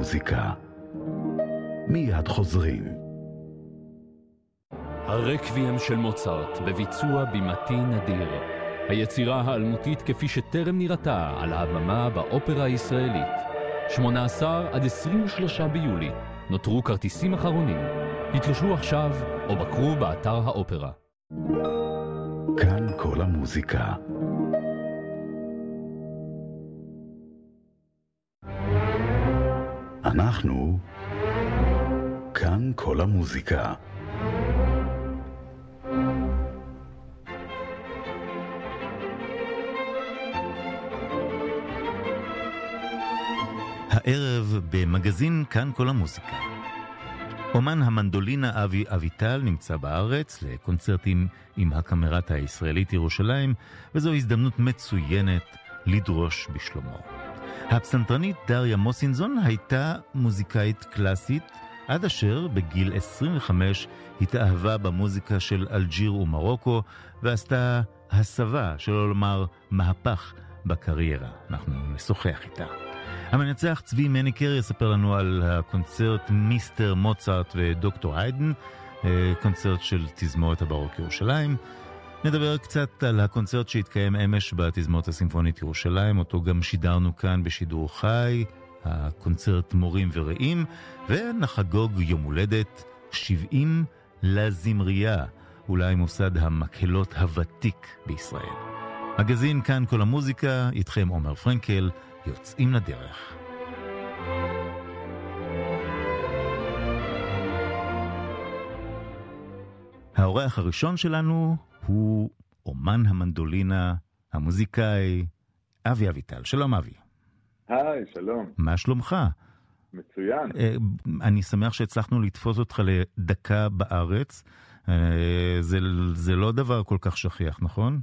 המוזיקה. מיד חוזרים. הרקוויאם של מוצרט, בביצוע בימתי נדיר. היצירה האלמותית כפי שטרם נראתה על הבמה באופרה הישראלית. 18 עד 23 ביולי. נותרו כרטיסים אחרונים. התקשרו עכשיו או בקרו באתר האופרה. כאן כל המוזיקה. אנחנו כאן כל המוזיקה. הערב במגזין כאן כל המוזיקה. אומן המנדולינה אבי אביטל נמצא בארץ לקונצרטים עם הקמרטה הישראלית ירושלים, וזו הזדמנות מצוינת לדרוש בשלומו. הפסנתרנית דריה מוסינזון הייתה מוזיקאית קלאסית, עד אשר בגיל 25 התאהבה במוזיקה של אלג'יר ומרוקו, ועשתה הסבה, שלא לומר מהפך, בקריירה. אנחנו נשוחח איתה. המנצח צבי מניקר יספר לנו על הקונצרט מיסטר מוצרט ודוקטור היידן, אה, קונצרט של תזמורת הברוק ירושלים. נדבר קצת על הקונצרט שהתקיים אמש בתזמורת הסימפונית ירושלים, אותו גם שידרנו כאן בשידור חי, הקונצרט מורים ורעים, ונחגוג יום הולדת 70 לזמרייה, אולי מוסד המקהלות הוותיק בישראל. מגזין כאן כל המוזיקה, איתכם עומר פרנקל, יוצאים לדרך. האורח הראשון שלנו הוא אומן המנדולינה, המוזיקאי, אבי אביטל. שלום אבי. היי, שלום. מה שלומך? מצוין. אה, אני שמח שהצלחנו לתפוס אותך לדקה בארץ. אה, זה, זה לא דבר כל כך שכיח, נכון?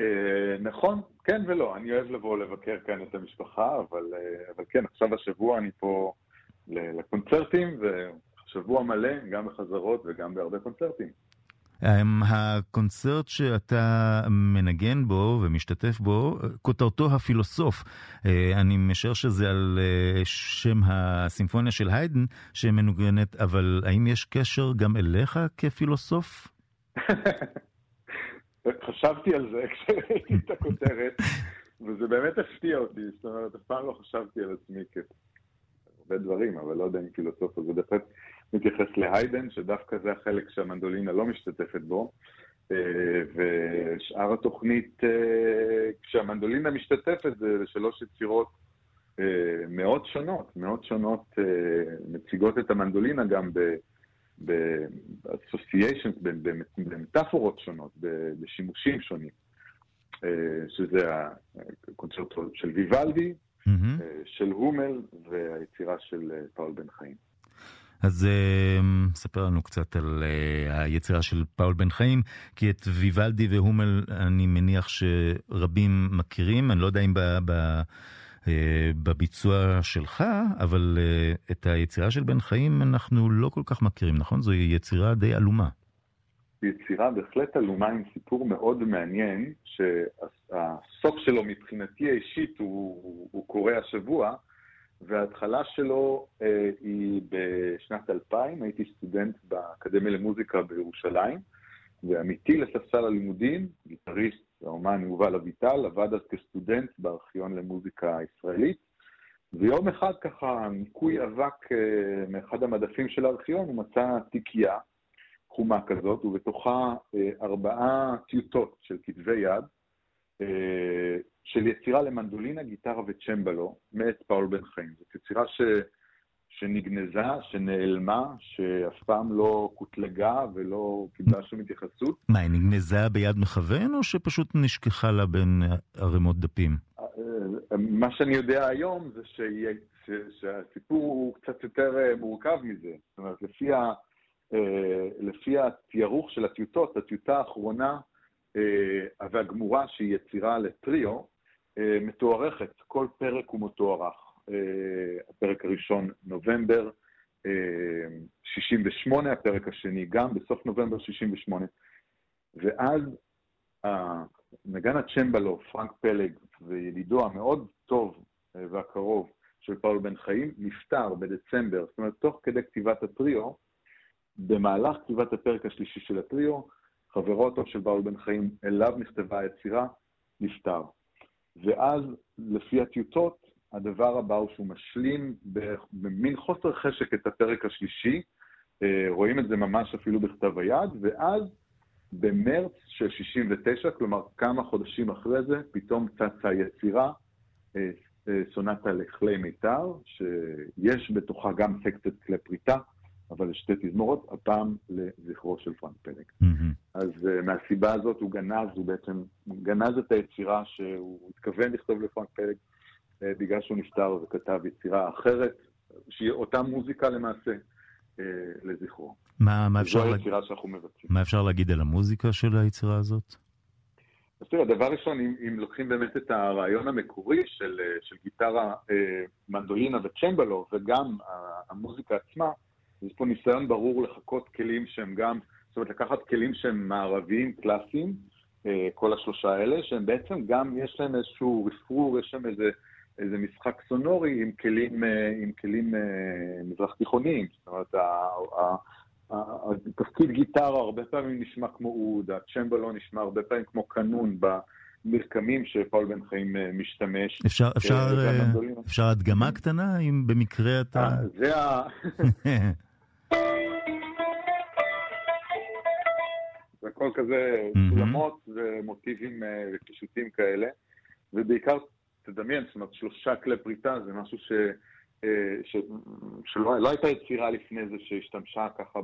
אה, נכון, כן ולא. אני אוהב לבוא לבקר כאן את המשפחה, אבל, אבל כן, עכשיו השבוע אני פה לקונצרטים, ושבוע מלא, גם בחזרות וגם בהרבה קונצרטים. הקונצרט שאתה מנגן בו ומשתתף בו, כותרתו הפילוסוף. אה, אני משער שזה על אה, שם הסימפוניה של היידן שמנוגנת, אבל האם יש קשר גם אליך כפילוסוף? חשבתי על זה כשראיתי את הכותרת, וזה באמת הפתיע אותי, זאת אומרת, אף פעם לא חשבתי על עצמי כהרבה דברים, אבל לא יודע אם פילוסוף, אז זה בהחלט מתייחס להיידן, שדווקא זה החלק שהמנדולינה לא משתתפת בו. אה, ושאר התוכנית, אה, כשהמנדולינה משתתפת, זה לשלוש יצירות אה, מאוד שונות, מאוד שונות, מציגות את המנדולינה גם ב-associations, במטאפורות שונות, בשימושים שונים, שזה הקונצרטו של ויוולדי, mm-hmm. של הומל והיצירה של פאול בן חיים. אז uh, ספר לנו קצת על uh, היצירה של פאול בן חיים, כי את ויוולדי והומל אני מניח שרבים מכירים, אני לא יודע אם ב, ב, uh, בביצוע שלך, אבל uh, את היצירה של בן חיים אנחנו לא כל כך מכירים, נכון? זו יצירה די עלומה. יצירה בהחלט עלומה עם סיפור מאוד מעניין, שהסוף שלו מבחינתי האישית הוא, הוא, הוא קורה השבוע. וההתחלה שלו אה, היא בשנת 2000, הייתי סטודנט באקדמיה למוזיקה בירושלים, ועמיתי לספסל הלימודים, גיטריסט האומן יובל אביטל, עבד אז כסטודנט בארכיון למוזיקה הישראלית, ויום אחד ככה, ניקוי אבק אה, מאחד המדפים של הארכיון, הוא מצא תיקייה חומה כזאת, ובתוכה אה, ארבעה טיוטות של כתבי יד, של יצירה למנדולינה, גיטרה וצ'מבלו, מאת פאול בן חיים. זאת יצירה ש... שנגנזה, שנעלמה, שאף פעם לא קוטלגה ולא קיבלה שום התייחסות. מה, היא נגנזה ביד מכוון, או שפשוט נשכחה לה בין ערימות דפים? מה שאני יודע היום זה שהיא, שהסיפור הוא קצת יותר אה, מורכב מזה. זאת אומרת, לפי, ה, אה, לפי התיירוך של הטיוטות, הטיוטה האחרונה אה, והגמורה, שהיא יצירה לטריו, אה, מתוארכת, כל פרק הוא מתוארך. אה, הפרק הראשון נובמבר 68, הפרק השני גם בסוף נובמבר 68, ואז נגן הצ'מבלו, פרנק פלג, וידידו המאוד טוב והקרוב של פאול בן חיים, נפטר בדצמבר, זאת אומרת, תוך כדי כתיבת הטריו, במהלך כתיבת הפרק השלישי של הטריו, חברו הטוב של פאול בן חיים, אליו נכתבה היצירה, נפטר. ואז, לפי הטיוטות, הדבר הבא הוא שהוא משלים במין חוסר חשק את הפרק השלישי, אה, רואים את זה ממש אפילו בכתב היד, ואז במרץ של 69, כלומר כמה חודשים אחרי זה, פתאום צצה יצירה, אה, אה, סונטה לכלי מיתר, שיש בתוכה גם סקציית כלי פריטה, אבל שתי תזמורות, הפעם לזכרו של פרנק פלג. Mm-hmm. אז uh, מהסיבה הזאת הוא גנז, הוא בעצם גנז את היצירה שהוא התכוון לכתוב לפרנק פלג, uh, בגלל שהוא נפטר וכתב יצירה אחרת, שהיא אותה מוזיקה למעשה, uh, לזכרו. מה, מה, אפשר מבצעים. מה אפשר להגיד על המוזיקה של היצירה הזאת? אז תראה, דבר ראשון, אם, אם לוקחים באמת את הרעיון המקורי של, של גיטרה, מנדולינה וצ'מבלו, וגם המוזיקה עצמה, יש פה ניסיון ברור לחכות כלים שהם גם, זאת אומרת, לקחת כלים שהם מערביים, קלאסיים, אה, כל השלושה האלה, שהם בעצם גם, יש להם איזשהו רפרור, יש להם איזה, איזה משחק סונורי עם כלים, אה, עם כלים אה, מזרח תיכוניים. זאת אומרת, התפקיד גיטרה הרבה פעמים נשמע כמו אוד, הצ'מבלו נשמע הרבה פעמים כמו קנון במרקמים שפאול בן חיים משתמש. אפשר, אפשר, אפשר הדגמה קטנה, אם במקרה אתה... זה ה... זה הכל כזה סולמות ומוטיבים אה, וקישוטים כאלה, ובעיקר, תדמיין, זאת אומרת, שלושה כלי פריטה זה משהו ש... אה, ש... שלא לא הייתה יצירה לפני זה שהשתמשה ככה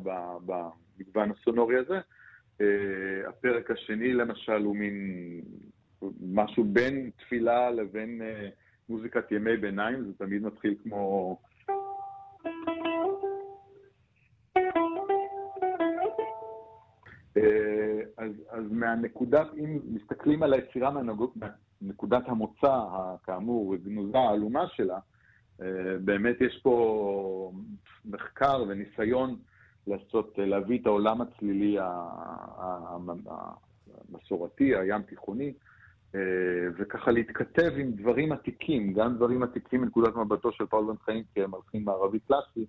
במגוון הסונורי הזה. אה, הפרק השני למשל הוא מין משהו בין תפילה לבין מוזיקת ימי ביניים, זה תמיד מתחיל כמו... אז, מהנקודת, אם מסתכלים על היצירה מנקודת המוצא, כאמור, גנוזה, העלומה שלה, אה, באמת יש פה מחקר וניסיון לעשות, להביא את העולם הצלילי המסורתי, הים תיכוני, אה, וככה להתכתב עם דברים עתיקים, גם דברים עתיקים מנקודת מבטו של פאול בן חיים כמלחין מערבי קלאסי,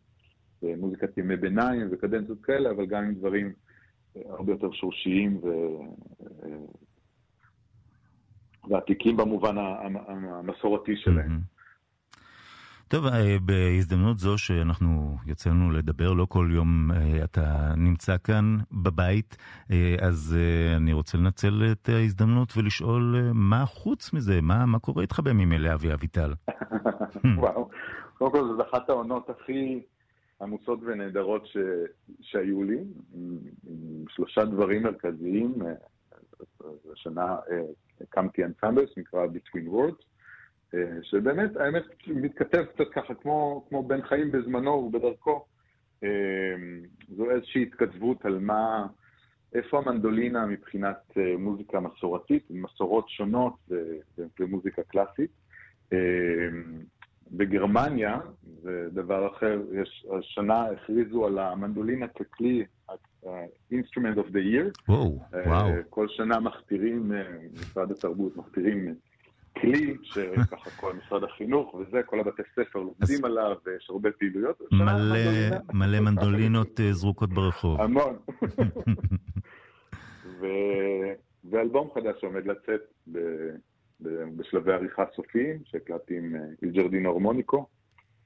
מוזיקת ימי ביניים וקדנציות כאלה, אבל גם עם דברים הרבה יותר שורשיים ו... ועתיקים במובן המסורתי שלהם. טוב, אה, בהזדמנות זו שאנחנו יוצאנו לדבר, לא כל יום אה, אתה נמצא כאן בבית, אה, אז אני רוצה לנצל את ההזדמנות ולשאול מה חוץ מזה, מה, מה קורה איתך בימים אלה, אבי אביטל? וואו, קודם כל זו אחת העונות הכי... עמוסות ונהדרות ש... שהיו לי, עם, עם שלושה דברים מרכזיים. השנה אה, הקמתי אנסמבל שנקרא Between Words, אה, שבאמת, האמת, מתכתב קצת ככה, כמו, כמו בן חיים בזמנו ובדרכו. אה, זו איזושהי התכתבות על מה, איפה המנדולינה מבחינת מוזיקה מסורתית, מסורות שונות ומוזיקה קלאסית. בגרמניה, זה דבר אחר, יש, השנה הכריזו על המנדולינה ככלי, ה-instrument of the year. וואו, וואו. כל שנה מכתירים, אה, משרד התרבות מכתירים כלי, שככה כל משרד החינוך וזה, כל הבתי ספר לומדים עליו, ויש הרבה פעילויות. מלא, מלא מנדולינות אה, זרוקות ברחוב. המון. ואלבום חדש שעומד לצאת בשלבי עריכה סופיים, שהקלטתי עם אילג'רדין אה, אורמוניקו,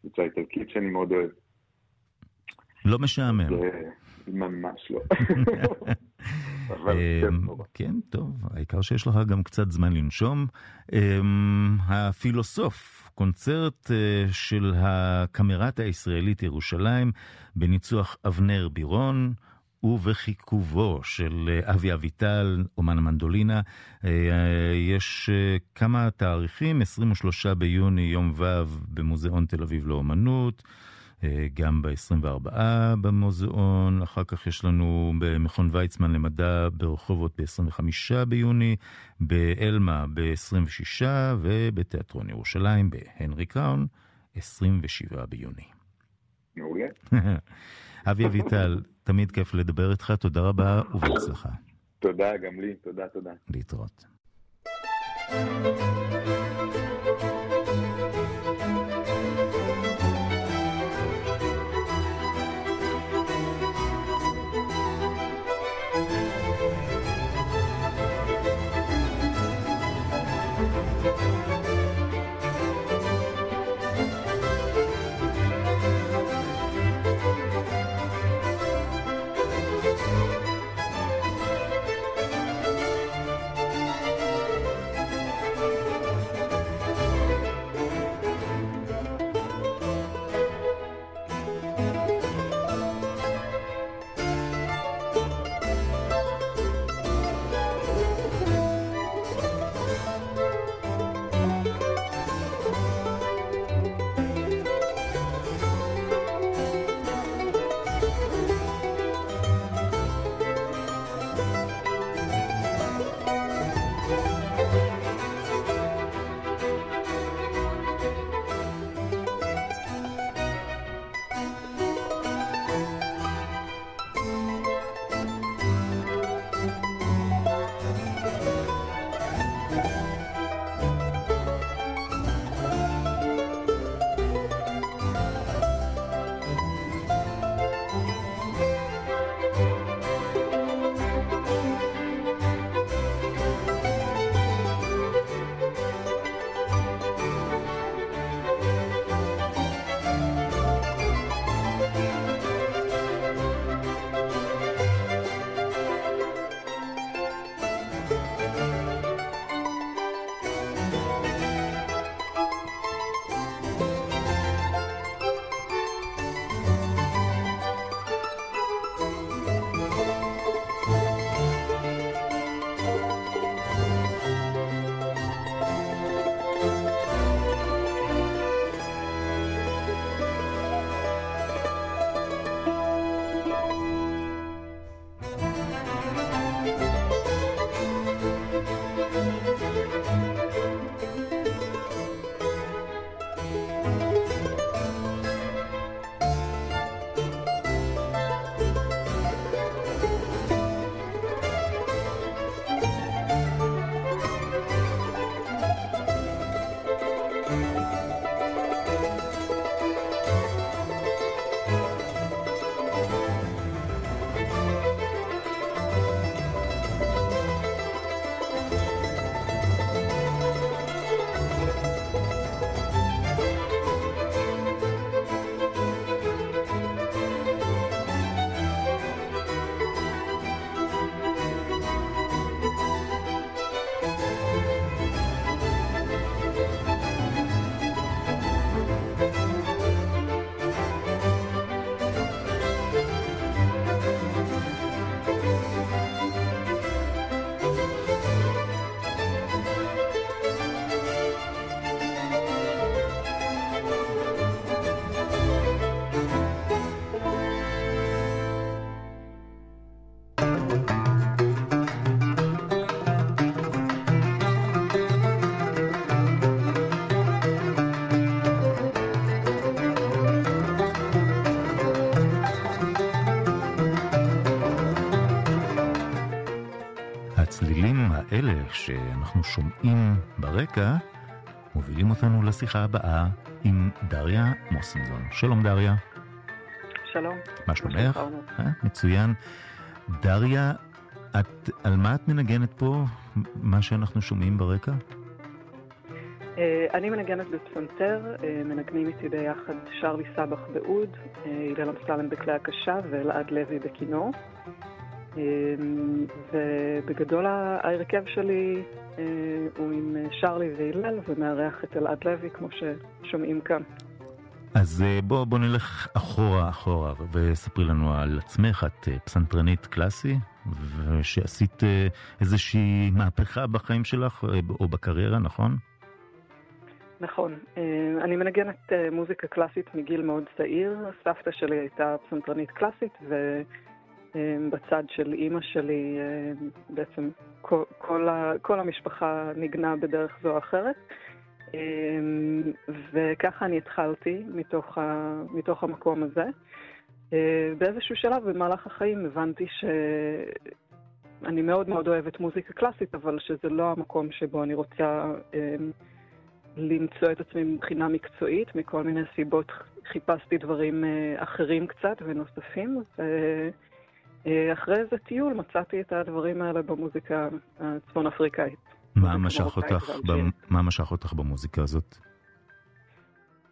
קבוצה איטלקית שאני מאוד אוהב. לא משעמם. ממש לא. אמ, כן, טוב, העיקר שיש לך גם קצת זמן לנשום. אמ, הפילוסוף, קונצרט אה, של הקמרטה הישראלית ירושלים, בניצוח אבנר בירון, ובחיכובו של אה, אבי אביטל, אומן המנדולינה. אה, יש אה, כמה תאריכים, 23 ביוני, יום ו' במוזיאון תל אביב לאומנות. גם ב-24 במוזיאון, אחר כך יש לנו במכון ויצמן למדע ברחובות ב-25 ביוני, באלמה ב-26 ובתיאטרון ירושלים בהנרי קראון, 27 ביוני. מעולה. אבי אביטל, תמיד כיף לדבר איתך, תודה רבה ובהצלחה. תודה, גם לי, תודה, תודה. להתראות. שאנחנו שומעים ברקע מובילים אותנו לשיחה הבאה עם דריה מוסינזון. שלום דריה. שלום. מה שלומך? אה, מצוין. דריה, את, על מה את מנגנת פה, מה שאנחנו שומעים ברקע? אה, אני מנגנת בפסנתר, אה, מנגנים איתי ביחד שרלי סבח באוד, הלל אמסלם בכלי הקשה ואלעד לוי בכינור. אמ, ובגדול ההרכב שלי אה, הוא עם שרלי והלל ומארח את אלעד לוי, כמו ששומעים כאן. אז אה, בוא, בוא נלך אחורה אחורה וספרי לנו על עצמך, את אה, פסנתרנית קלאסי, ושעשית איזושהי מהפכה בחיים שלך או בקריירה, נכון? נכון. אני מנגנת מוזיקה קלאסית מגיל מאוד צעיר. סבתא שלי הייתה פסנתרנית קלאסית, ו... אמ, בצד של אימא שלי, אמ, בעצם כל, כל, המשפחה ניגנה בדרך זו או אחרת. אמ, וככה אני התחלתי מתוך, ה, מתוך המקום הזה. באיזשהו שלב במהלך החיים הבנתי שאני מאוד מאוד אוהבת מוזיקה קלאסית, אבל שזה לא המקום שבו אני רוצה למצוא את עצמי מבחינה מקצועית. מכל מיני סיבות חיפשתי דברים אחרים קצת ונוספים. ו... אה, אחרי איזה טיול מצאתי את הדברים האלה במוזיקה הצפון אפריקאית. מה משך אותך, ב... מה משך אותך במוזיקה הזאת?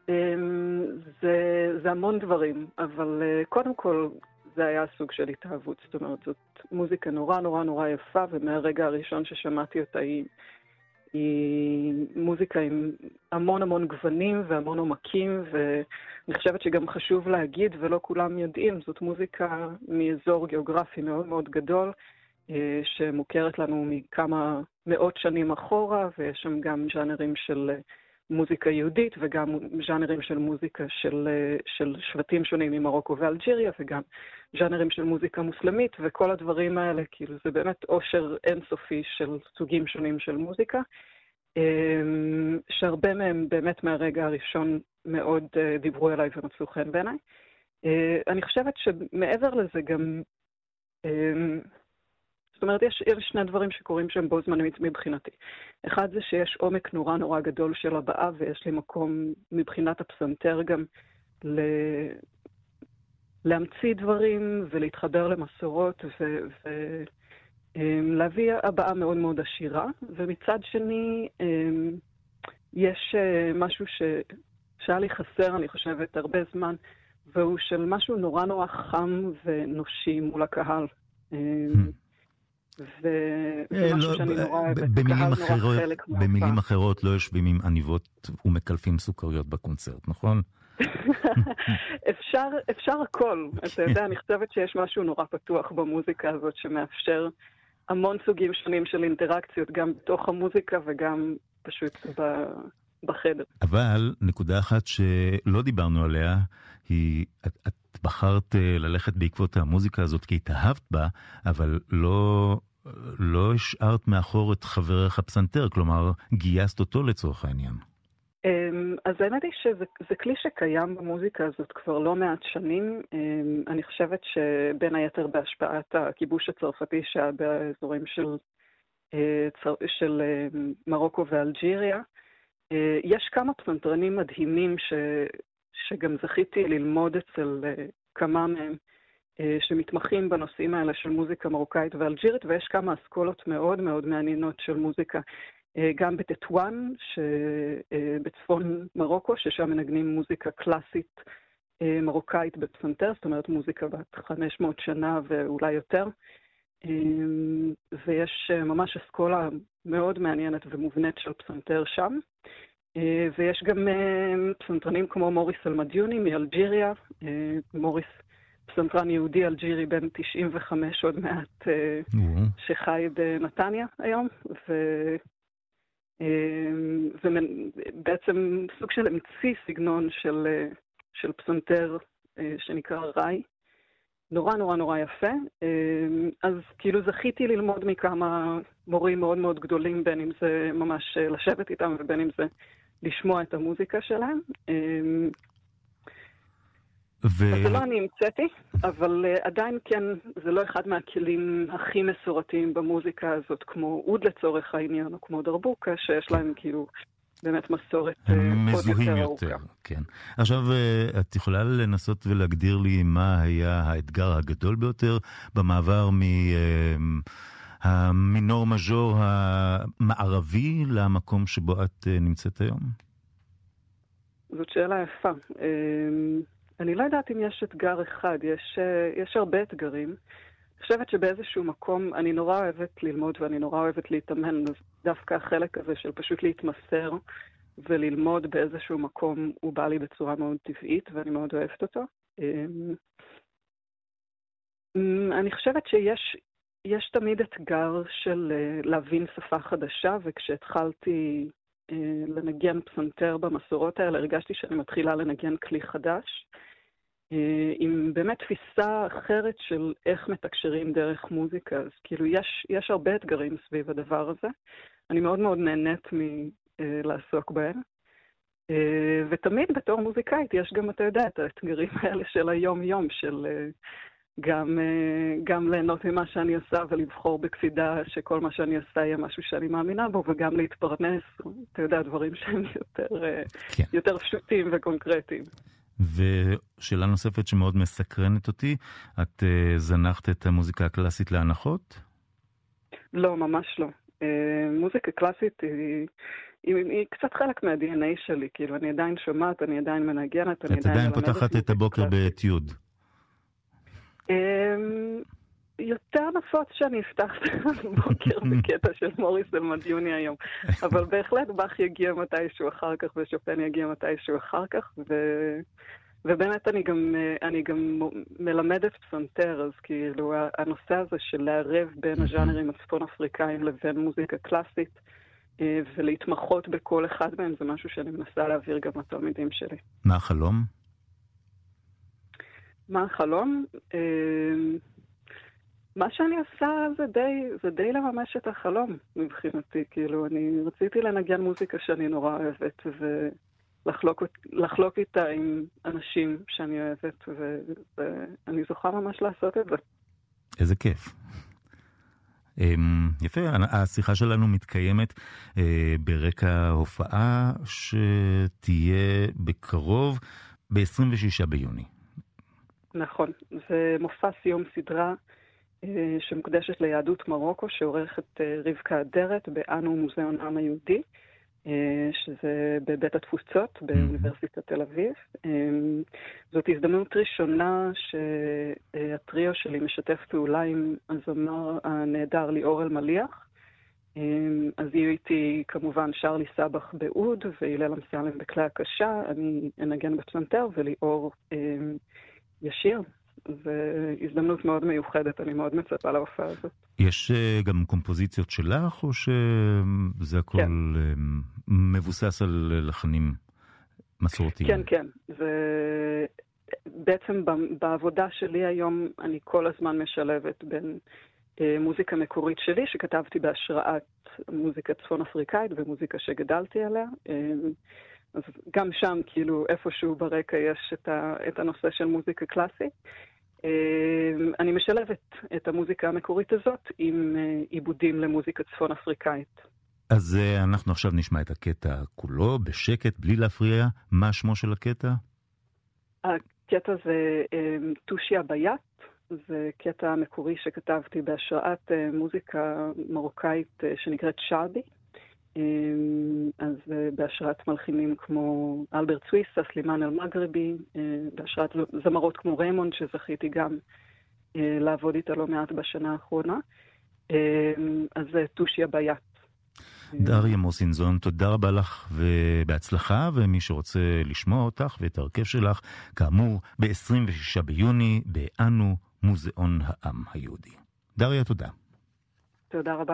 אמ, זה, זה המון דברים, אבל אה, קודם כל זה היה סוג של התאהבות. זאת אומרת, זאת מוזיקה נורא נורא נורא יפה, ומהרגע הראשון ששמעתי אותה היא, היא מוזיקה עם המון המון גוונים והמון עומקים, ואני חושבת שגם חשוב להגיד, ולא כולם יודעים, זאת מוזיקה מאזור גיאוגרפי מאוד מאוד גדול, אה, שמוכרת לנו מכמה מאות שנים אחורה, ויש שם גם ז'אנרים של... מוזיקה יהודית וגם ז'אנרים של מוזיקה של, של שבטים שונים ממרוקו ואלג'יריה וגם ז'אנרים של מוזיקה מוסלמית וכל הדברים האלה, כאילו זה באמת עושר אינסופי של סוגים שונים של מוזיקה, אמ, שהרבה מהם באמת מהרגע הראשון מאוד אה, דיברו אליי ומצאו חן בעיניי. אה, אני חושבת שמעבר לזה גם אמ, זאת אומרת, יש, יש שני דברים שקורים שם בו זמנית מבחינתי. אחד זה שיש עומק נורא נורא גדול של הבעה, ויש לי מקום מבחינת הפסנתר גם. להמציא דברים ולהתחבר למסורות ולהביא ו... הבעה מאוד מאוד עשירה. ומצד שני, אמ, יש אה, משהו ש... שהיה לי חסר, אני חושבת, הרבה זמן, והוא של משהו נורא נורא חם ונושי מול הקהל. אמ. וזה אה, משהו לא, שאני נורא אוהבת. במילים אחרות, לא יושבים עם עניבות ומקלפים סוכריות בקונצרט, נכון? אפשר, אפשר הכל. אתה יודע, אני חושבת שיש משהו נורא פתוח במוזיקה הזאת שמאפשר המון סוגים שונים של אינטראקציות, גם בתוך המוזיקה וגם פשוט ב... בחדר. אבל נקודה אחת שלא דיברנו עליה, היא, את, את בחרת אה, ללכת בעקבות המוזיקה הזאת כי התאהבת בה, אבל לא, לא השארת מאחור את חברך הפסנתר, כלומר, גייסת אותו לצורך העניין. אמ, אז האמת היא שזה כלי שקיים במוזיקה הזאת כבר לא מעט שנים. אמ, אני חושבת שבין היתר בהשפעת הכיבוש הצרפתי שהיה באזורים של, אה, של אה, מרוקו ואלג'יריה, יש כמה פסנתרנים מדהימים ש, שגם זכיתי ללמוד אצל אה, כמה מהם, אה, שמתמחים בנושאים האלה של מוזיקה מרוקאית ואלג'ירית, ויש כמה אסכולות מאוד מאוד מעניינות של מוזיקה, אה, גם בטטואן, בצפון מרוקו, ששם מנגנים מוזיקה קלאסית מרוקאית בפסנתר, זאת אומרת מוזיקה בת 500 שנה ואולי יותר. ויש ממש אסכולה מאוד מעניינת ומובנית של פסנתר שם. אה, ויש גם אה, פסנתרנים כמו מוריס אלמדיוני מאלג'יריה, אה, מוריס פסנתרן יהודי אלג'ירי בן 95 עוד מעט, שחי בנתניה היום. ובעצם סוג של אמציא סגנון של, של פסנתר שנקרא ראי. נורא נורא נורא יפה. אז כאילו זכיתי ללמוד מכמה מורים מאוד מאוד גדולים, בין אם זה ממש לשבת איתם ובין אם זה לשמוע את המוזיקה שלהם. אמ, ו... אז זה לא אני המצאתי, אבל uh, עדיין כן, זה לא אחד מהכלים הכי מסורתיים במוזיקה הזאת, כמו אוד לצורך העניין, או כמו דרבוקה, שיש להם כאילו באמת מסורת uh, עוד יותר ארוכה. כן. עכשיו, uh, את יכולה לנסות ולהגדיר לי מה היה האתגר הגדול ביותר במעבר מ... Uh, המינור מז'ור המערבי למקום שבו את נמצאת היום? זאת שאלה יפה. אני לא יודעת אם יש אתגר אחד, יש, אה, יש הרבה אתגרים. אני חושבת שבאיזשהו מקום אני נורא אוהבת ללמוד ואני נורא אוהבת להתאמן, אז דווקא החלק הזה של פשוט להתמסר וללמוד באיזשהו מקום, הוא בא לי בצורה מאוד טבעית ואני מאוד אוהבת אותו. אמ, אמ, אני חושבת שיש יש תמיד אתגר של uh, להבין שפה חדשה, וכשהתחלתי לנגן פסנתר במסורות האלה, הרגשתי שאני מתחילה לנגן כלי חדש, uh, עם באמת תפיסה אחרת של איך מתקשרים דרך מוזיקה. אז כאילו, יש, יש הרבה אתגרים סביב הדבר הזה. אני מאוד מאוד נהנית מלעסוק uh, בהם. ותמיד בתור מוזיקאית יש גם, אתה יודע, את האתגרים האלה של היום-יום, של... Uh, גם, אה, גם ליהנות ממה שאני עושה ולבחור בקפידה שכל מה שאני עושה יהיה משהו שאני מאמינה בו, וגם להתפרנס, אתה יודע, דברים שהם יותר, אה, כן. יותר פשוטים וקונקרטיים. ושאלה נוספת שמאוד מסקרנת אותי, את uh, זנחת את המוזיקה הקלאסית להנחות? לא, ממש לא. מוזיקה קלאסית היא, היא, היא קצת חלק מה-DNA שלי, כאילו, אני עדיין שומעת, אני עדיין מנגנת, אני עדיין מלמדת. את עדיין פותחת את הבוקר באתיוד. אמ, יותר נפוץ שאני אפתח את הבוקר בקטע של מוריס אלמדיוני היום. אבל בהחלט באך יגיע מתישהו אחר כך ושופן יגיע מתישהו אחר כך, ו... ובאמת אני גם, אני גם מלמדת פסנתר, אז כאילו הנושא הזה של לערב בין הז'אנרים הצפון אפריקאים לבין מוזיקה קלאסית, אה, ולהתמחות בכל אחד מהם, זה משהו שאני מנסה להעביר גם לתלמידים שלי. מה החלום? מה החלום? אה, מה שאני עושה זה די, זה די לממש את החלום מבחינתי. כאילו, אני רציתי לנגן מוזיקה שאני נורא אוהבת, ולחלוק איתה עם אנשים שאני אוהבת, ו, ואני זוכה ממש לעשות את זה. איזה כיף. אמ, יפה, השיחה שלנו מתקיימת אה, ברקע הופעה שתהיה בקרוב, ב-26 ביוני. נכון, זה מופע סיום סדרה אה, שמוקדשת ליהדות מרוקו, שעורכת אה, רבקה אדרת באנו מוזיאון העם היהודי, אה, שזה בבית התפוצות באוניברסיטת תל אביב. זאת הזדמנות ראשונה שהטריו שלי משתף פעולה עם הזמר הנהדר ליאור אלמליח. אז יהיו איתי כמובן שרלי סבח באוד והלל אמסלם בכלי הקשה, אני אנגן בפסנתר וליאור ישיר. זו הזדמנות מאוד מיוחדת, אני מאוד מצפה להופעה הזאת. יש אה, גם קומפוזיציות שלך, או שזה הכל כן. אה, מבוסס על לחנים מסורתיים? כן, כן. זה... בעצם בעבודה שלי היום אני כל הזמן משלבת בין אה, מוזיקה מקורית שלי, שכתבתי בהשראת מוזיקה צפון אפריקאית ומוזיקה שגדלתי עליה. אז גם שם, כאילו, איפשהו ברקע יש את, ה, את הנושא של מוזיקה קלאסית. אמ, אני משלבת את המוזיקה המקורית הזאת עם אה, עיבודים למוזיקה צפון אפריקאית. אז אה, אנחנו עכשיו נשמע את הקטע כולו, בשקט, בלי להפריע. מה שמו של הקטע? הקטע זה אמ, טושיה ביאט, זה קטע מקורי שכתבתי בהשראת אה, מוזיקה מרוקאית שנקראת שרבי. אמ, אז אה, בהשראת מלחינים כמו אלברט סוויסה, סלימאן אל-מגרבי, אה, בהשראת זמרות כמו ריימונד, שזכיתי גם אה, לעבוד איתה לא מעט בשנה האחרונה. אמ, אז זה טושיה ביאט. דריה מוסינזון, תודה רבה לך ובהצלחה, ומי שרוצה לשמוע אותך ואת ההרכב שלך, כאמור, ב-26 ביוני, באנו, מוזיאון העם היהודי. דריה, תודה. תודה רבה.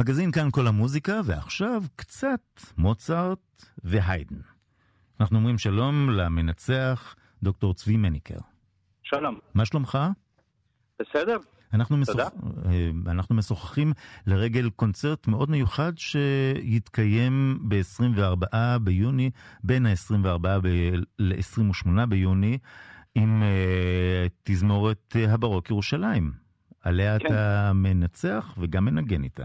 מגזין כאן כל המוזיקה, ועכשיו קצת מוצרט והיידן. אנחנו אומרים שלום למנצח דוקטור צבי מניקר. שלום. מה שלומך? בסדר. אנחנו, משוח... אה, אנחנו משוחחים לרגל קונצרט מאוד מיוחד שיתקיים ב-24 ביוני, בין ה-24 ב... ל-28 ביוני, עם uh, תזמורת uh, הברוק ירושלים. עליה כן. אתה מנצח וגם מנגן איתה.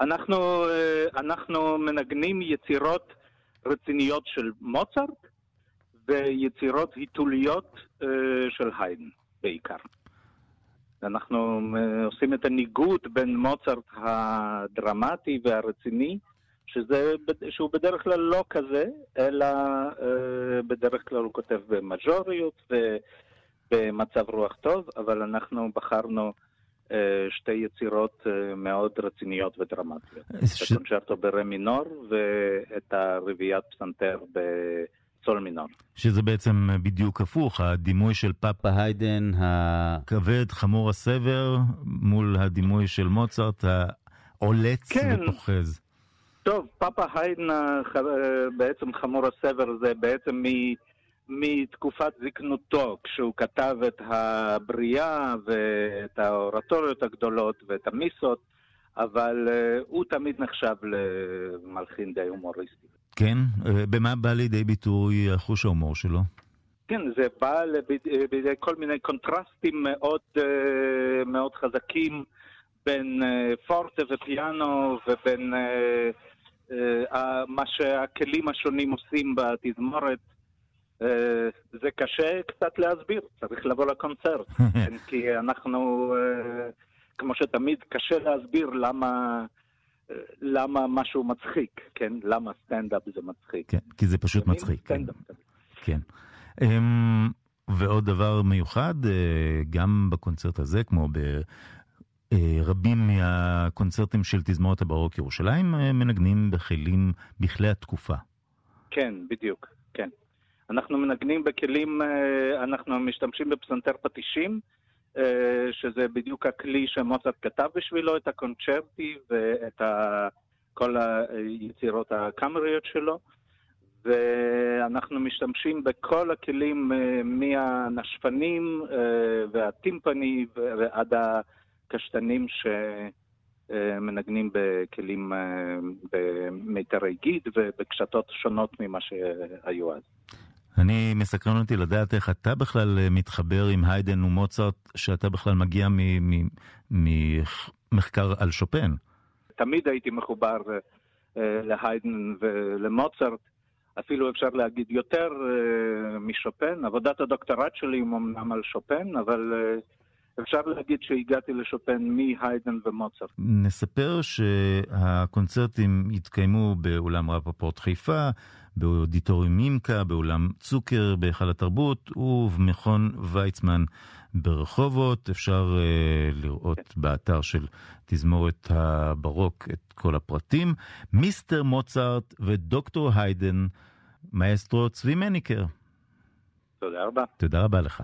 אנחנו, אה, אנחנו מנגנים יצירות רציניות של מוצרט ויצירות היתוליות אה, של היידן בעיקר. אנחנו אה, עושים את הניגוד בין מוצרט הדרמטי והרציני, שזה, שהוא בדרך כלל לא כזה, אלא בדרך כלל הוא כותב במז'וריות ובמצב רוח טוב, אבל אנחנו בחרנו שתי יצירות אה, מאוד רציניות ודרמטיות. ש- את הקונצ'רטו ברה מינור ואת הרביעיית פסנתר בסול מינור. שזה בעצם בדיוק הפוך, הדימוי של פאפה היידן הכבד, חמור הסבר, מול הדימוי של מוצרט העולץ כן. ופוחז. טוב, פאפה היידן אה, בעצם חמור הסבר זה בעצם מ... מתקופת זקנותו, כשהוא כתב את הבריאה ואת האורטוריות הגדולות ואת המיסות, אבל אה, הוא תמיד נחשב למלחין די הומוריסטי. כן? אה, במה בא לידי ביטוי חוש ההומור שלו? כן, זה בא לביד- בידי כל מיני קונטרסטים מאוד, אה, מאוד חזקים בין אה, פורטה ופיאנו ובין אה, אה, מה שהכלים השונים עושים בתזמורת. אה, זה קשה קצת להסביר, צריך לבוא לקונצרט. כן, כי אנחנו, אה, כמו שתמיד, קשה להסביר למה, אה, למה משהו מצחיק, כן? למה סטנדאפ זה מצחיק. כן, כי זה פשוט? מצחיק. כן. סטנדאפ. כן. אמ, ועוד דבר מיוחד, גם בקונצרט הזה, כמו ברבים מהקונצרטים של תזמורת הברוק ירושלים, מנגנים בכלים, בכלי התקופה. כן, בדיוק, כן. אנחנו מנגנים בכלים, אה, אנחנו משתמשים בפסנתר פטישים, אה, שזה בדיוק הכלי שמוצרט כתב בשבילו, את הקונצ'רטי ואת. כל היצירות הקאמריות שלו, ואנחנו משתמשים בכל הכלים אה, מהנשפנים והטימפני ועד הקשתנים שמנגנים בכלים, אה, במיתרי גיד ובקשתות שונות ממה שהיו אז. אני מסקרן אותי לדעת איך אתה בכלל אה, מתחבר עם היידן ומוצרט, שאתה בכלל מגיע ממחקר על שופן. תמיד הייתי מחובר אה, להיידן ולמוצרט, אפילו אפשר להגיד יותר אה, משופן. עבודת הדוקטורט שלי היא אמנם על שופן, אבל אה, אפשר להגיד שהגעתי לשופן מהיידן ומוצרט. נספר שהקונצרטים יתקיימו באולם רפפורט חיפה, באודיטוריום מימקה, באולם צוקר בהיכל התרבות ובמכון ויצמן ברחובות. אפשר uh, לראות כן. באתר של תזמורת הברוק את כל הפרטים. מיסטר מוצרט ודוקטור היידן, מאסטרו צבי מניקר. תודה רבה. תודה רבה לך.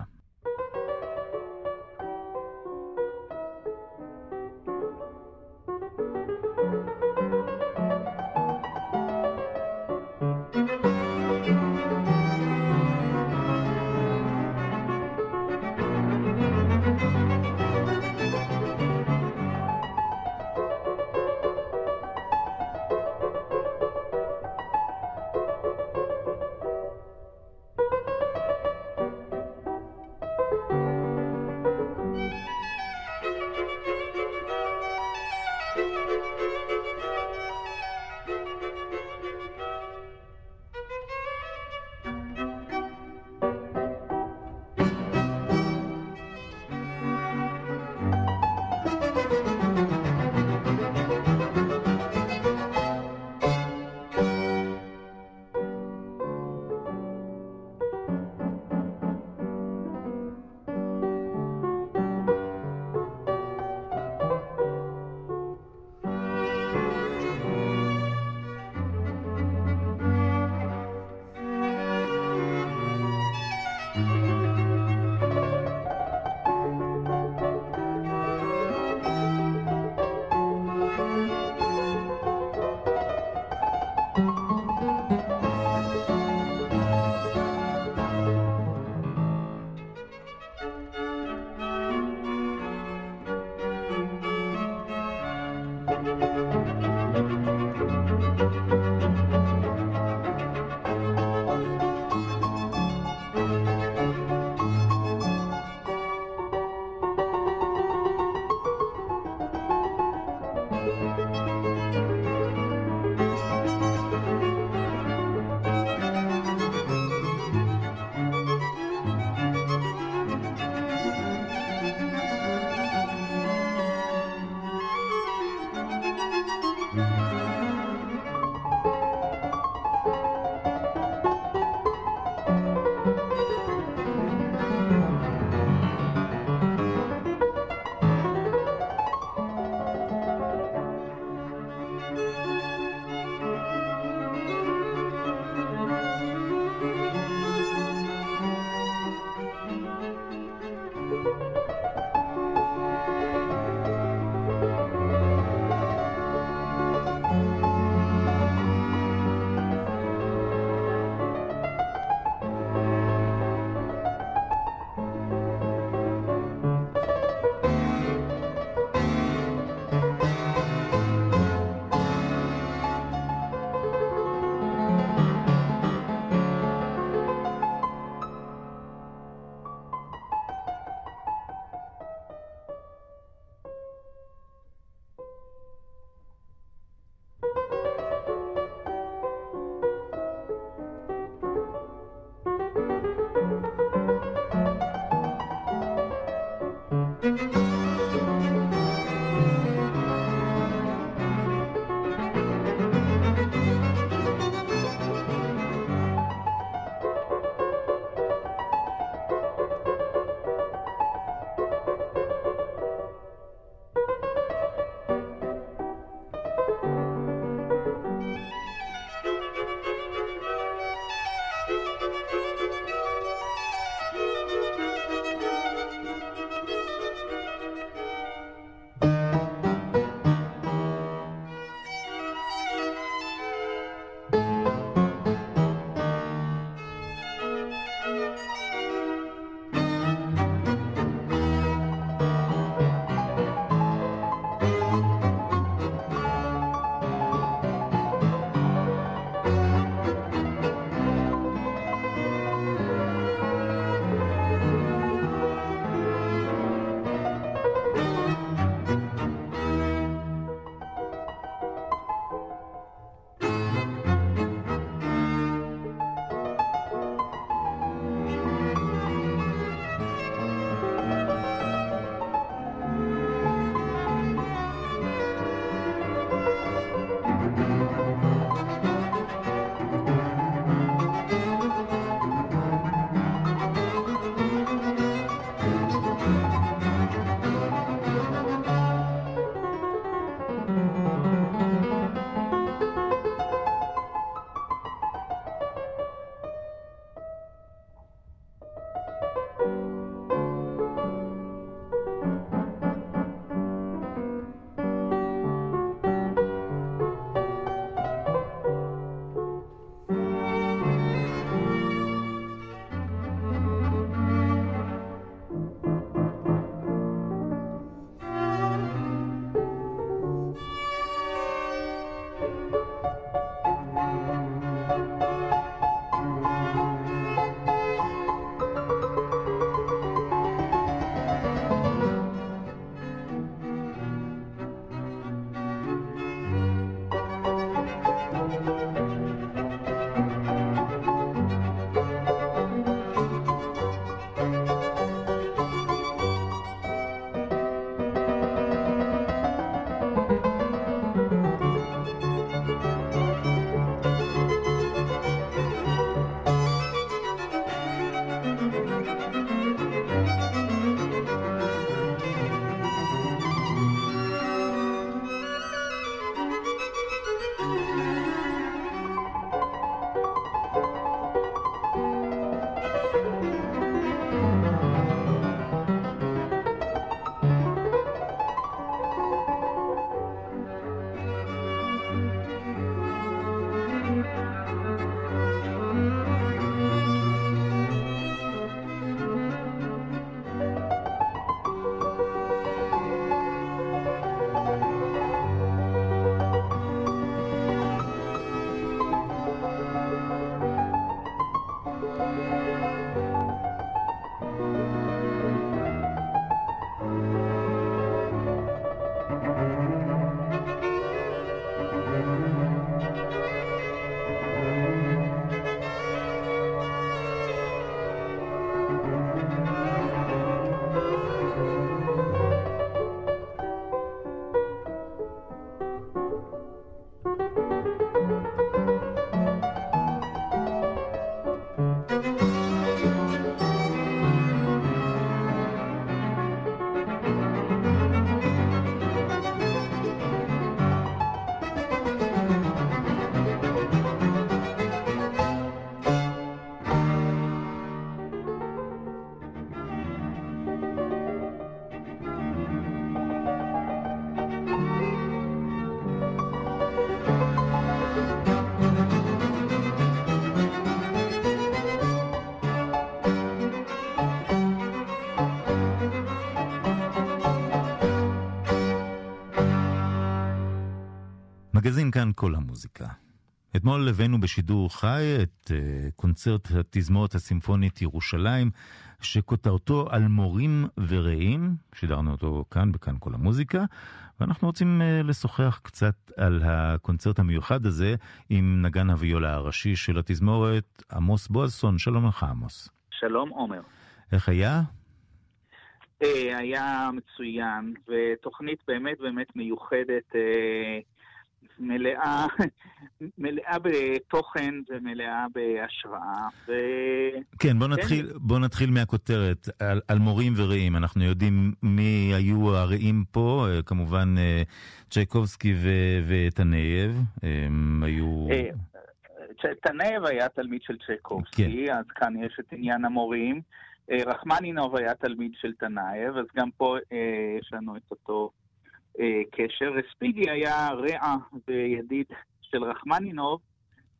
מגזין כאן כל המוזיקה. אתמול הבאנו בשידור חי את uh, קונצרט התזמורת הסימפונית ירושלים, שכותרתו על מורים ורעים, שידרנו אותו כאן, בכאן כל המוזיקה, ואנחנו רוצים uh, לשוחח קצת על הקונצרט המיוחד הזה עם נגן הוויולה הראשי של התזמורת, עמוס בועזסון. שלום לך, עמוס. שלום, עומר. איך היה? אה, היה מצוין, ותוכנית באמת באמת מיוחדת, אה, מלאה, מלאה בתוכן ומלאה בהשראה. ו... כן, בוא נתחיל, כן. בוא נתחיל מהכותרת, על, על מורים ורעים. אנחנו יודעים מי היו הרעים פה, אה, כמובן צ'ייקובסקי וטנייב, הם היו... טנייב היה תלמיד של צ'ייקובסקי, כן. אז כאן יש את עניין המורים. אה, רחמנינוב היה תלמיד של תנאייב, אז גם פה אה, יש לנו את אותו אה, קשר. רספיגי היה רע וידיד של רחמנינוב,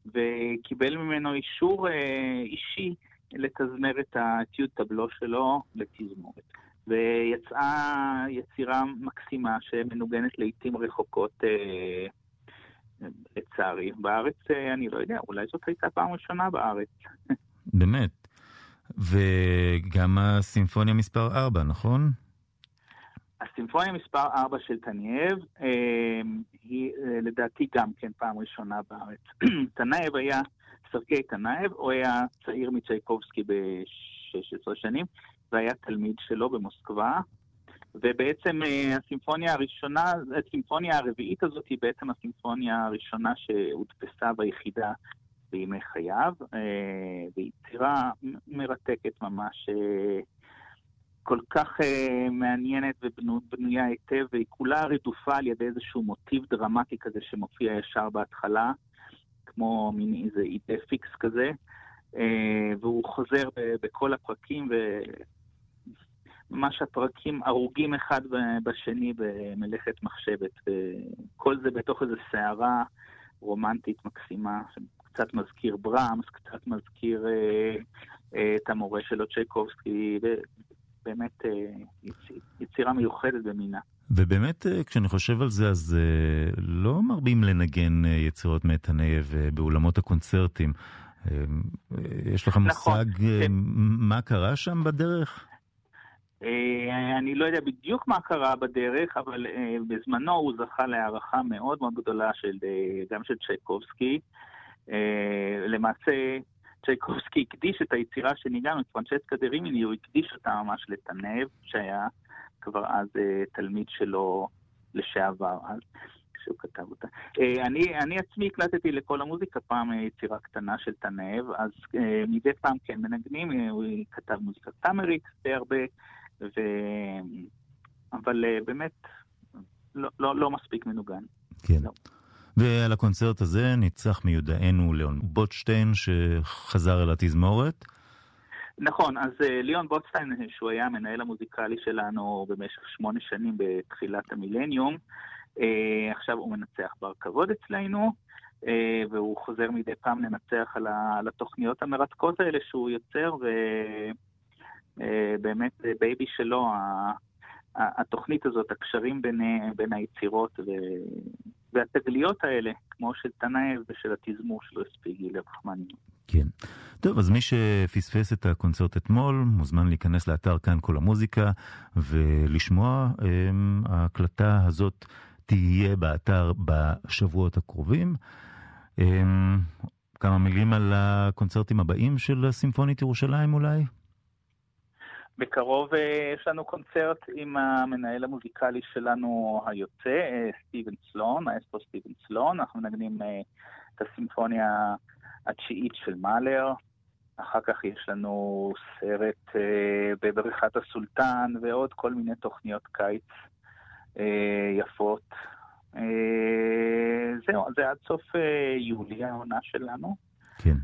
וקיבל ממנו אישור אה, אישי לתזמר את הטיוד טבלו שלו לתזמורת. ויצאה יצירה מקסימה שמנוגנת לעיתים רחוקות, אה, לצערי. בארץ, אה, אני לא יודע, אולי זאת הייתה פעם ראשונה בארץ. באמת? וגם הסימפוניה מספר 4, נכון? הסימפוניה מספר 4 של טנייב אה, היא אה, לדעתי גם כן פעם ראשונה בארץ. טנייב היה, סרגיי טנייב, הוא היה צעיר מצ'ייקובסקי ב-16 שנים, והיה תלמיד שלו במוסקבה. ובעצם אה, הסימפוניה הראשונה, הסימפוניה הרביעית הזאת היא בעצם הסימפוניה הראשונה שהודפסה היחידה בימי חייו, אה, ביצירה מרתקת ממש, כל כך אה, מעניינת ובנויה היטב, והיא כולה רדופה על ידי איזשהו מוטיב דרמטי כזה שמופיע ישר בהתחלה, כמו מין איזה אידי פיקס כזה, והוא חוזר בכל הפרקים, וממש הפרקים הרוגים אחד בשני במלאכת מחשבת, וכל זה בתוך איזו סערה רומנטית מקסימה, קצת מזכיר ברמס, קצת מזכיר אה, אה, את המורה שלו צ'ייקובסקי, באמת אה, יציר, יצירה מיוחדת במינה. ובאמת, אה, כשאני חושב על זה, אז אה, לא מרבים לנגן יצירות מתנייב אה, באולמות הקונצרטים. יש לך נכון, מושג כן. מה קרה שם בדרך? אני לא יודע בדיוק מה קרה בדרך, אבל בזמנו הוא זכה להערכה מאוד מאוד גדולה של, גם של צ'ייקובסקי. אה, למעשה, צ'ייקובסקי הקדיש את היצירה שניגענו, את פרנצ'סקה דה רימיני, הוא הקדיש אותה ממש לתנב, שהיה כבר אז אה, תלמיד שלו לשעבר, אז שהוא כתב אותה. אה, אני, אני עצמי הקלטתי לכל המוזיקה פעם יצירה קטנה של תנב, אז מדי פעם כן מנגנים, הוא כתב מוזיקה טאמרית די הרבה, ו... אבל באמת לא, לא, לא מספיק מנוגן. כן. לא. ועל הקונצרט הזה ניצח מיודענו ליאון בוטשטיין, שחזר אל התזמורת. נכון, אז uh, ליאון בוטשטיין, שהוא היה המנהל המוזיקלי שלנו במשך שמונה שנים בתחילת המילניום, uh, עכשיו הוא מנצח בר כבוד אצלנו, והוא חוזר מדי פעם לנצח על, התוכניות המרתקות האלה שהוא יוצר, ובאמת אה, baby שלו, התוכנית הזאת, הקשרים בין, בין היצירות, ו... והתגליות האלה, כמו של טנייב ושל התזמור של רספיגי לרחמנינוב. כן. טוב, אז מי שפספס את הקונצרט אתמול, מוזמן להיכנס לאתר כאן כל המוזיקה ולשמוע. אמ, ההקלטה הזאת תהיה באתר בשבועות הקרובים. אמ, כמה מילים על הקונצרטים הבאים של סימפונית ירושלים אולי? בקרוב אה, יש לנו קונצרט עם המנהל המוזיקלי שלנו היוצא, אה, סטיבן סלון, האסטרו סטיבן סלון. אנחנו מנגנים אה, את הסימפוניה התשיעית של מאלר. אחר כך יש לנו סרט בבריכת הסולטן ועוד כל מיני תוכניות קיץ יפות. זהו, זה עד סוף יולי העונה שלנו. כן.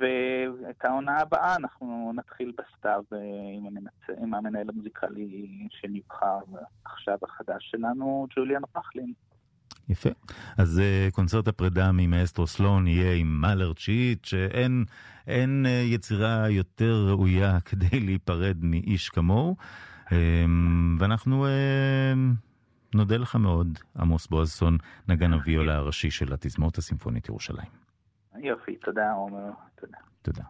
ואת העונה הבאה אנחנו נתחיל בסתיו אה, עם, המנצ... עם המנהל המוזיקלי שנבחר עכשיו החדש שלנו, ג'וליאן רחלין. יפה. אז uh, קונצרט הפרידה ממאסטרו סלון יהיה עם מאלר תשיעית, שאין אין, uh, יצירה יותר ראויה כדי להיפרד מאיש כמוהו. ואנחנו נודה לך מאוד, עמוס בועזסון, נגן הוויולה הראשי של התזמורת הסימפונית ירושלים. יופי, תודה עומר. תודה. תודה.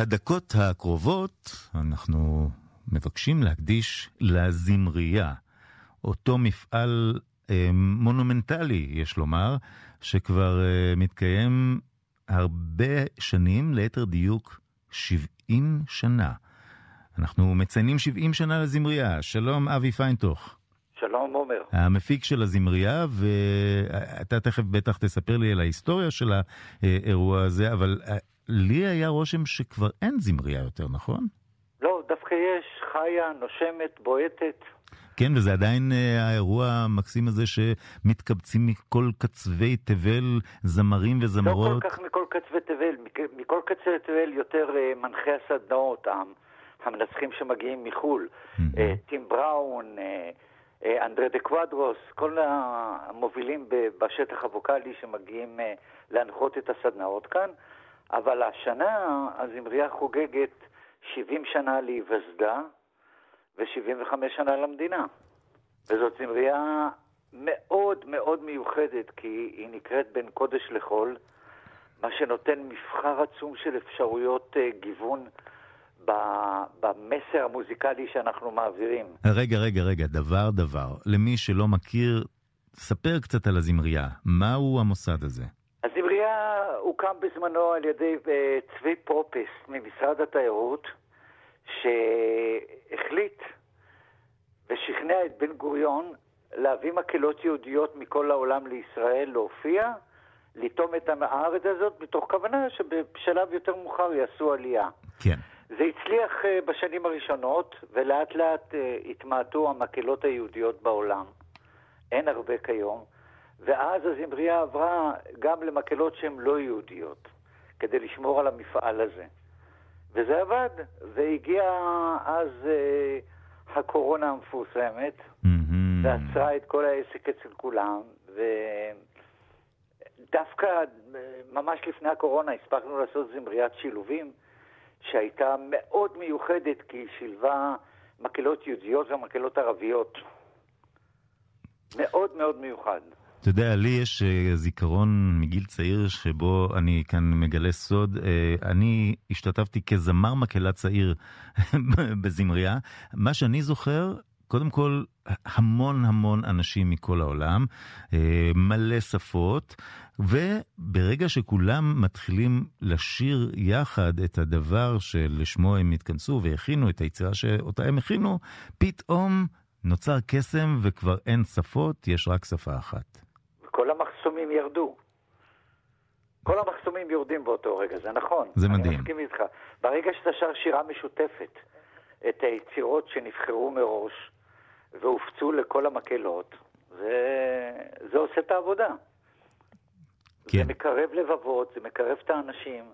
הדקות הקרובות אנחנו מבקשים להקדיש לזמרייה, אותו מפעל אה, מונומנטלי, יש לומר, שכבר אה, מתקיים הרבה שנים, ליתר דיוק 70 שנה. אנחנו מציינים 70 שנה לזמרייה. שלום, אבי פיינטוך. שלום, עומר. המפיק של הזמרייה, ואתה תכף בטח תספר לי על ההיסטוריה של האירוע הזה, אבל אה, לי היה רושם שכבר אין זמריה יותר, נכון? לא, דווקא יש, חיה, נושמת, בועטת. כן, וזה עדיין אה, האירוע המקסים הזה שמתקבצים מכל קצווי תבל זמרים וזמרות. לא כל כך מכל קצווי תבל, מכל קצווי תבל יותר אה, מנחי הסדנאות, המנצחים שמגיעים מחו"ל. טים בראון, אנדרי דה קוואדרוס, כל המובילים בשטח הווקאלי שמגיעים להנחות את הסדנאות כאן. אבל השנה הזמרייה חוגגת 70 שנה להיווסדה ו-75 שנה למדינה. וזאת זמרייה מאוד מאוד מיוחדת, כי היא נקראת בין קודש לחול, מה שנותן מבחר עצום של אפשרויות uh, גיוון במסר המוזיקלי שאנחנו מעבירים. רגע, רגע, רגע, דבר דבר. למי שלא מכיר, ספר קצת על הזמרייה. מהו המוסד הזה? הזמרייה הוקם בזמנו על ידי uh, צבי פרופס ממשרד התיירות, שהחליט ושכנע את בן גוריון להביא מקהלות יהודיות מכל העולם לישראל להופיע, לטום את הארץ הזאת, מתוך כוונה שבשלב יותר מאוחר יעשו עלייה. כן. זה הצליח uh, בשנים הראשונות, ולאט לאט uh, התמעטו המקהלות היהודיות בעולם. אין הרבה כיום. ואז הזמרייה עברה גם למקהלות שהן לא יהודיות, כדי לשמור על המפעל הזה. וזה עבד, והגיע אז אה, הקורונה המפורסמת, mm-hmm. ועצרה את כל העסק אצל כולם, ודווקא ממש לפני הקורונה הספקנו לעשות זמריית שילובים, שהייתה מאוד מיוחדת, כי היא שילבה מקהלות יהודיות ומקהלות ערביות. מאוד מאוד מיוחד. אתה יודע, לי יש אה, זיכרון מגיל צעיר שבו אני כאן מגלה סוד. אה, אני השתתפתי כזמר מקהלה צעיר בזמריה. מה שאני זוכר, קודם כל, המון המון אנשים מכל העולם, אה, מלא שפות, וברגע שכולם מתחילים לשיר יחד את הדבר שלשמו הם התכנסו והכינו את היצירה שאותה הם הכינו, פתאום נוצר קסם וכבר אין שפות, יש רק שפה אחת. כל המחסומים ירדו. כל המחסומים יורדים באותו רגע, זה נכון. זה מדהים. אני מסכים איתך. ברגע שאתה שר שירה משותפת, את היצירות שנבחרו מראש והופצו לכל המקהלות, זה, זה עושה את העבודה. כן. זה מקרב לבבות, זה מקרב את האנשים,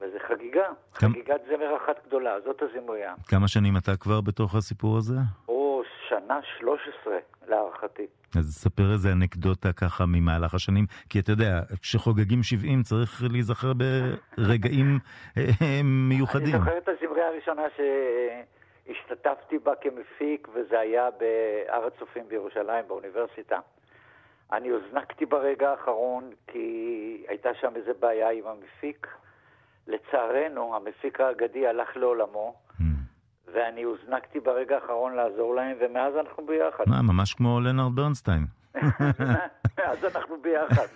וזה חגיגה. כמה... חגיגת זמר אחת גדולה, זאת הזימויה. כמה שנים אתה כבר בתוך הסיפור הזה? או, שנה 13 להערכתי. אז ספר איזה אנקדוטה ככה ממהלך השנים, כי אתה יודע, כשחוגגים 70 צריך להיזכר ברגעים אה, מיוחדים. אני זוכר את הזמרייה הראשונה שהשתתפתי בה כמפיק, וזה היה בהר הצופים בירושלים, באוניברסיטה. אני הוזנקתי ברגע האחרון, כי הייתה שם איזה בעיה עם המפיק. לצערנו, המפיק האגדי הלך לעולמו. Mm. ואני הוזנקתי ברגע האחרון לעזור להם, ומאז אנחנו ביחד. מה, ממש כמו לנארד ברנסטיין. אז אנחנו ביחד.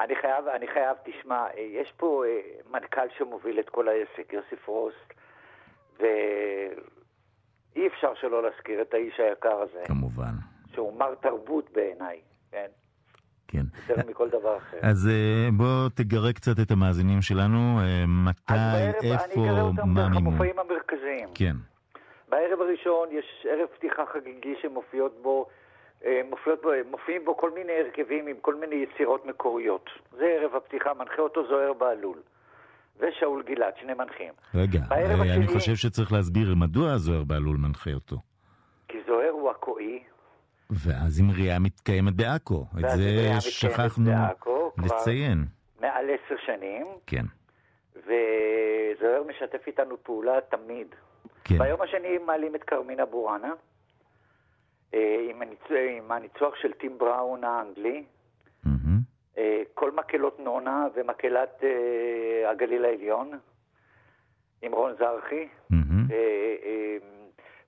אני חייב, אני חייב, תשמע, יש פה אה, מנכ"ל שמוביל את כל העסק, יוסי פרוסט, ואי אפשר שלא להזכיר את האיש היקר הזה. כמובן. שהוא מר תרבות בעיניי, כן? כן. יותר מכל דבר אחר. אז אה, בוא תגרה קצת את המאזינים שלנו, אה, מתי, איפה, מה מימון. המופעים המרכזיים. כן. בערב הראשון יש ערב פתיחה חגיגי שמופיעות בו, אה, מופיעות בו, מופיעים בו כל מיני הרכבים עם כל מיני יצירות מקוריות. זה ערב הפתיחה, מנחה אותו זוהר בהלול. ושאול גלעד, שני מנחים. רגע, אני השני... חושב שצריך להסביר מדוע זוהר בהלול מנחה אותו. כי זוהר הוא הכואי, והזמרייה מתקיימת בעכו. את זה שכחנו לציין. מעל עשר שנים. כן. וזוהר משתף איתנו פעולה תמיד. כן. ביום השני מעלים את כרמינה בורנה, אה, עם הניצוח של טים בראון האנגלי. Mm-hmm. כל מקהלות נונה ומקהלת אה, הגליל העליון, עם רון זרחי. Mm-hmm.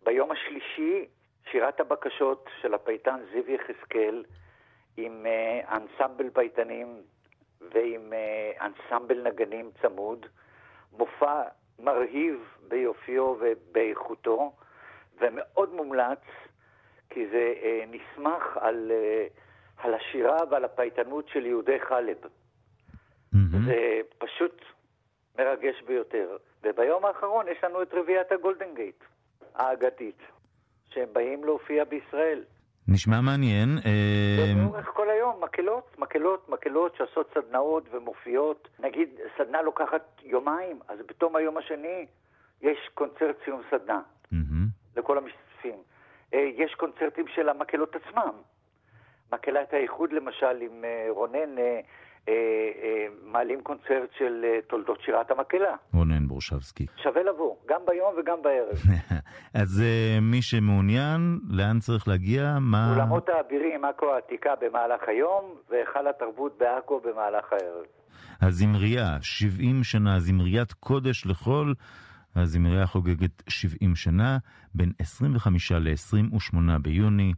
ביום השלישי שירת הבקשות של הפייטן זיו יחזקאל עם אנסמבל פייטנים ועם אנסמבל נגנים צמוד, מופע מרהיב ביופיו ובאיכותו ומאוד מומלץ כי זה נסמך על, uh, על השירה ועל הפייטנות של יהודי חלב. Mm-hmm. זה פשוט מרגש ביותר. וביום האחרון יש לנו את רביעיית הגולדן גייט האגדית. שהם באים להופיע בישראל. נשמע מעניין. אה, לאורך כל היום, מקהלות, מקהלות, מקהלות שעושות סדנאות ומופיעות. נגיד, סדנה לוקחת יומיים, אז בתום היום השני יש קונצרט סיום סדנה לכל המשתתפים. אה, יש קונצרטים של המקהלות עצמם. מקהלת האיחוד למשל עם אה, רונן אה, אה, מעלים קונצרט של תולדות שירת המקהלה. רונן בורשבסקי. שווה לבוא, גם ביום וגם בערב. אז מי שמעוניין, לאן צריך להגיע? מה... אולמות האבירים, עכו העתיקה במהלך היום, והיכל התרבות בעכו במהלך הערב. הזמרייה, 70 שנה, זמריית קודש לכל. הזמרייה חוגגת 70 שנה, בין 25 ל-28 ביוני,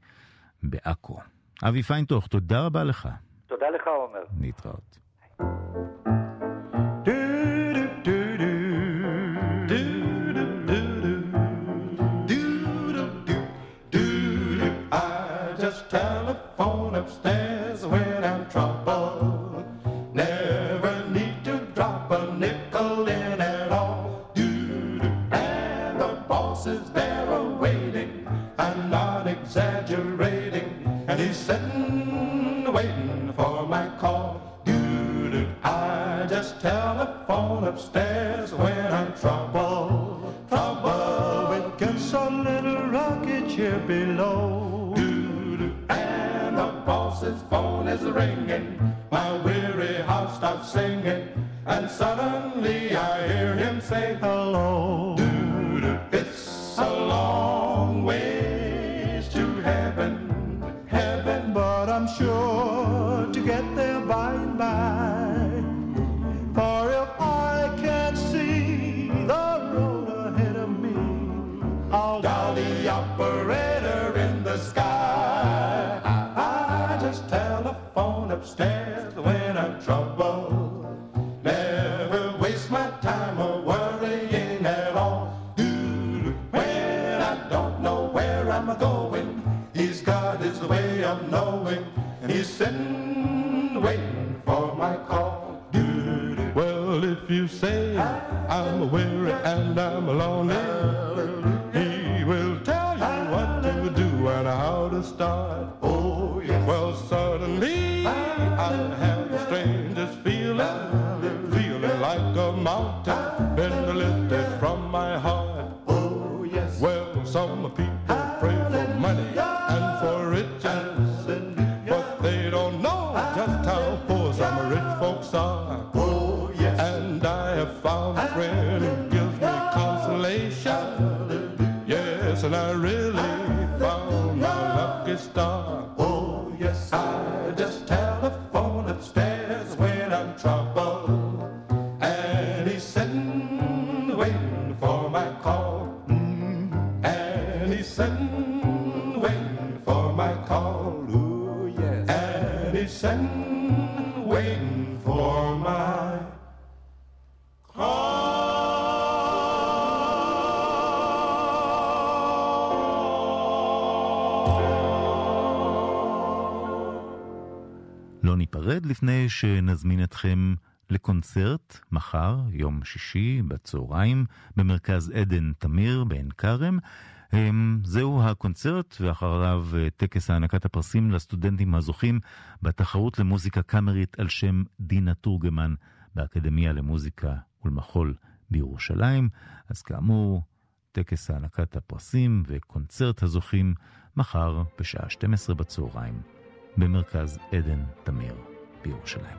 בעכו. אבי פיינטוך, תודה רבה לך. תודה לך, עומר. להתראות. upstairs when I'm trouble. Trouble, it gets a little rocket chair below. And the boss's phone is ringing. My weary heart stops singing. And suddenly I hear him say hello. stand. שנזמין אתכם לקונצרט מחר, יום שישי, בצהריים, במרכז עדן תמיר בעין כרם. אמ, זהו הקונצרט, ואחריו אה, טקס הענקת הפרסים לסטודנטים הזוכים בתחרות למוזיקה קאמרית על שם דינה תורגמן באקדמיה למוזיקה ולמחול בירושלים. אז כאמור, טקס הענקת הפרסים וקונצרט הזוכים מחר בשעה 12 בצהריים במרכז עדן תמיר. בירושלים.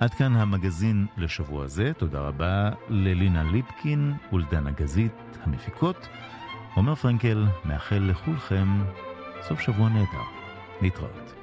עד כאן המגזין לשבוע זה, תודה רבה ללינה ליפקין ולדנה גזית המפיקות. עומר פרנקל מאחל לכולכם סוף שבוע נהדר. להתראות.